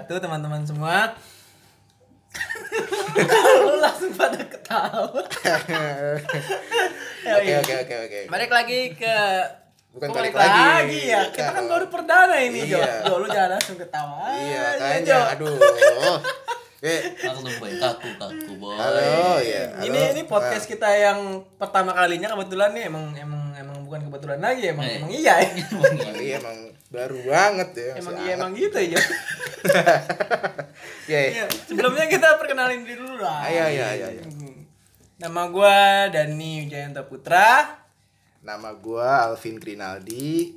Wabarakatuh teman-teman semua. Langsung pada ketawa. Ya, Oke iya. oke oke oke. Balik lagi ke Bukan Kok balik balik lagi. ya. Kita kan baru perdana ini, Jo. Iya. Jo, lu jangan langsung ketawa. Iya kayaknya Jo. aduh. Oke. Aku boy, kaku kaku boy. Halo ya. halo. Ini ini podcast kita yang pertama kalinya kebetulan nih emang emang emang bukan kebetulan lagi emang Eh. emang iya ya. Nah, iya emang baru banget ya. emang iya emang gitu ya. Jo. Iya. Iya, sebelumnya kita perkenalin diri dulu lah. Iya, iya, iya, iya. Nama gua Dani Wijayanto Putra. Nama gua Alvin Grinaldi.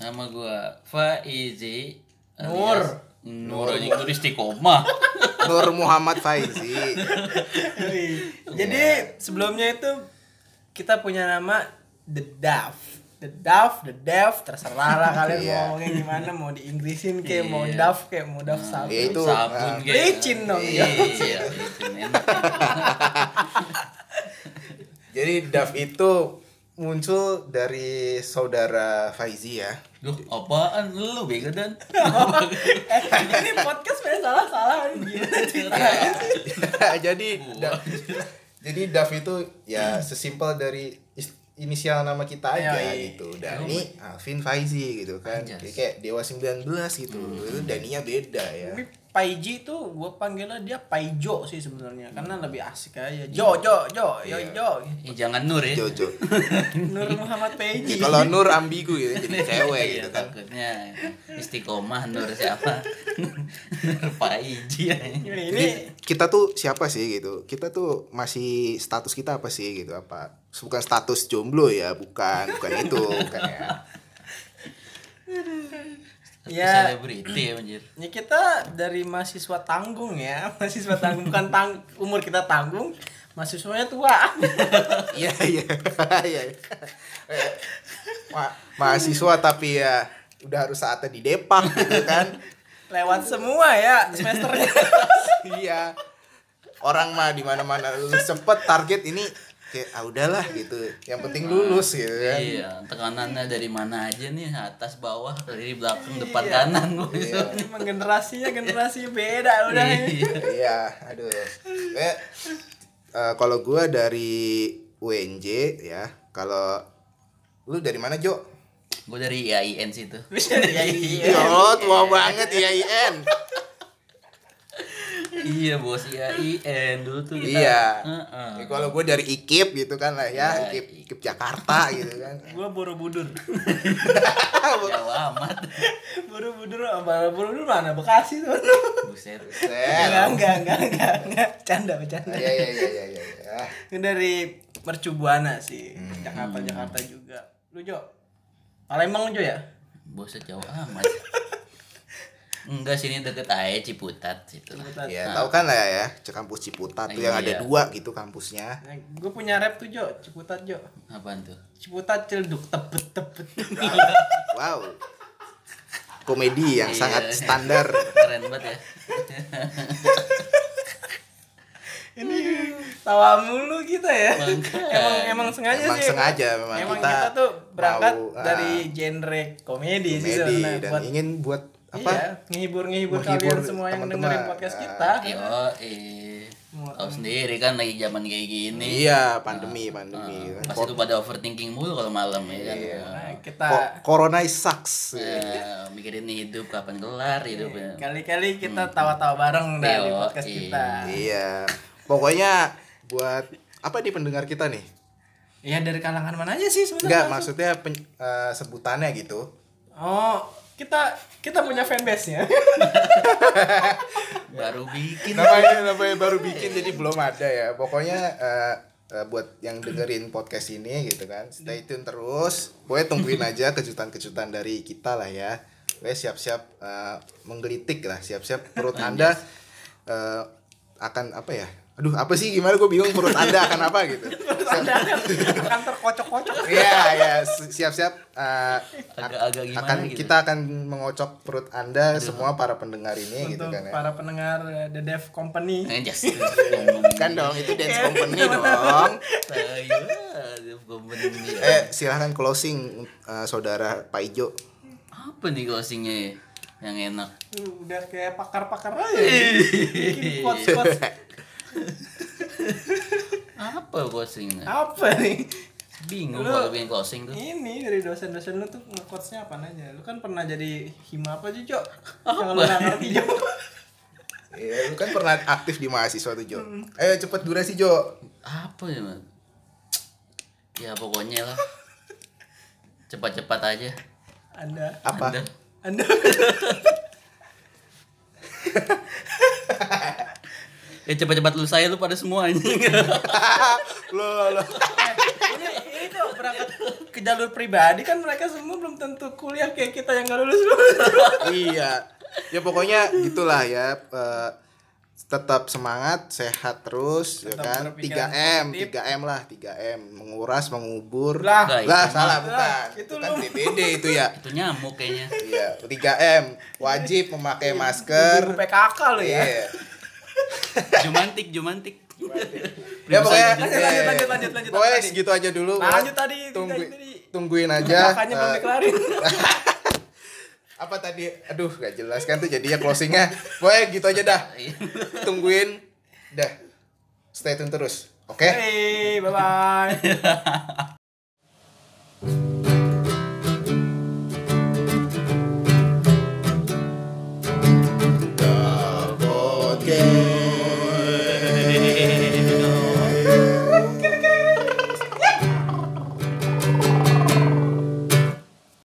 Nama gua Faizi Nur. Nur aja Nur istiqomah. Nur Muhammad Faizi. Jadi sebelumnya itu kita punya nama The Dove. The Dove, The Dev, terserah lah kalian Iya. mau ngomongnya gimana, mau di Inggrisin kayak mau Iya. Dove kayak mau Dove sabun. Ya itu. Sabun nah, kayak. Licin dong, Iya, iya, enak. Jadi Dav itu muncul dari saudara Faizi ya. Loh, apaan lu bego dan? eh, ini podcast pada salah-salah jadi jadi Dav itu ya sesimpel dari inisial nama kita aja Yoi. gitu. Dani Alvin Faizi gitu kan. Kayak, kayak Dewa 19 gitu. Itu Daninya beda ya. Paiji tuh gue panggilnya dia Paijo sih sebenarnya karena lebih asik aja. Jo, Jo, Jo, Yo, Iya. Jo. Eh, jangan Nur ya. Jojo. Nur Muhammad Paiji. Ya, kalau Nur ambigu ya jadi cewek Iya, gitu kan. takutnya istiqomah Nur siapa? Nur Paiji ya. ini, Jadi ini kita tuh siapa sih gitu? Kita tuh masih status kita apa sih gitu? Apa bukan status jomblo ya? Bukan, bukan itu, bukan ya. Ya. Selebriti ya anjir. Ya kita dari mahasiswa tanggung ya, mahasiswa tanggung bukan tang umur kita tanggung, mahasiswanya tua. Iya, iya. Iya. Ma- mahasiswa tapi ya udah harus saatnya di Depak gitu kan. Lewat semua ya semesternya. iya. Orang mah di mana-mana lulus cepet target ini kayak ah udahlah gitu. Yang penting lulus gitu kan. Iya, tekanannya dari mana aja nih, atas bawah, kiri belakang, depan Iya. kanan gua Iya. Emang generasinya generasi beda udah. Iya. Iya, aduh. Eh, eh, kalau gua dari UNJ ya. Kalau lu dari mana, Jo? Gua dari IAIN situ. Iya. Ya Allah, tua banget IAIN. Iya, bos IAIN dulu tuh kita. Iya. Heeh. Ya, kalau gue dari IKIP gitu kan lah ya, Iya, IKIP, IKIP Jakarta gitu kan. Gua Borobudur. Jauh amat. Borobudur, Borobudur mana? Bekasi tuh. Buset. Enggak, enggak, enggak, enggak, enggak. Canda, bercanda. Iya iya iya iya iya. ya. Ini dari Mercubuana sih. Hmm. Jakarta, Jakarta juga. Lu Jo? Palembang Jo ya? Buset jauh amat. Enggak sini deket aja Ciputat situ. Ciputat. Ya, tahu kan lah ya, kampus Ciputat tuh yang ada Iya. dua gitu kampusnya. Nah, gue punya rap tuh Jo, Ciputat Jo. Apaan tuh? Ciputat celduk tebet tebet. Wow. Komedi yang Iya. sangat standar. Keren banget ya. Ini tawa mulu kita ya. Emang emang sengaja Emang sih. sengaja memang Emang kita kita, tuh berangkat mau, ah, dari genre komedi, sih Komedi sebenarnya dan buat ingin buat apa? Iya, ngehibur-ngehibur Menghibur kalian semua yang teman-teman. dengerin podcast Ah. kita. Yo, eh. Tahu sendiri kan lagi zaman kayak gini. Iya, pandemi, pandemi. Pas itu pada overthinking mulu kalau malam ya kan. Iya. Nah, kita Ko- Corona sucks. Ya, mikirin hidup kapan kelar hidupnya. kali-kali kita tawa-tawa bareng dari Yo, podcast iya. kita. Iya. Pokoknya buat apa di pendengar kita nih? Ya dari kalangan mana aja sih sebenarnya? Enggak, maksudnya pen- eh, sebutannya gitu. Oh, kita kita punya fanbase-nya. Baru bikin. namanya namanya baru bikin jadi belum ada ya. Pokoknya eh, eh, buat yang dengerin podcast ini gitu kan, stay tune terus. Pokoknya tungguin aja kejutan-kejutan dari kita lah ya. Pokoknya siap-siap eh, menggelitik lah, siap-siap perut Anda eh, akan apa ya? Aduh, apa sih gimana gue bingung perut Anda akan apa gitu. Anda akan, akan terkocok-kocok. Iya, ya, siap-siap eh, Agak-agak gimana akan gitu. kita akan mengocok perut Anda semua para pendengar ini gitu Untuk kan ya. para pendengar uh, The Dev Company. Eh, just Kan dong itu dance company dong. Eh silahkan closing eh, saudara Pak Ijo. Apa nih closingnya ya? yang enak udah kayak pakar-pakar aja. Bikin quotes-quotes. apa closing Apa nih? bingung Lu- kalau bikin closing tuh Ini dari dosen-dosen lu tuh nge-quotesnya apa aja? Lu kan pernah jadi hima apa aja, Cok? Yang lu ngerti, Cok. Iya, lu kan pernah aktif di mahasiswa tuh, Jo. Ayo cepet durasi, Jo. apa ya man ya pokoknya lah cepat-cepat aja Anda. Apa? Anda. Anda. ya cepat-cepat lu saya lu pada semua anjing lo lo lo. ini ini tuh berangkat ke jalur pribadi kan mereka semua belum tentu kuliah kayak kita yang gak lulus lulus. iya. Ya pokoknya gitulah ya. eh, tetap semangat, sehat terus ya Tetap kan. berpikiran 3M, positif. 3M lah, 3M. Menguras, mengubur. Lah. Lah, lah itu salah mah. bukan. Lah, Itu, kan lu. DBD itu ya. itu nyamuk kayaknya Iya, 3M. Wajib memakai masker. Guru PKK lu ya. Iya. Jumantik jumantik Ya pokoknya Lanjut, lanjut, lanjut, lanjut, lanjut. Pokoknya Tadi. segitu aja dulu. Lanjut tadi, Tunggu, tadi. tungguin aja. Makanya belum eh, dikelarin. apa tadi? Aduh, gak jelas kan tuh jadinya closingnya. Pokoknya gitu aja dah. Tungguin. Dah. Stay tune terus. Oke? Hey, bye bye.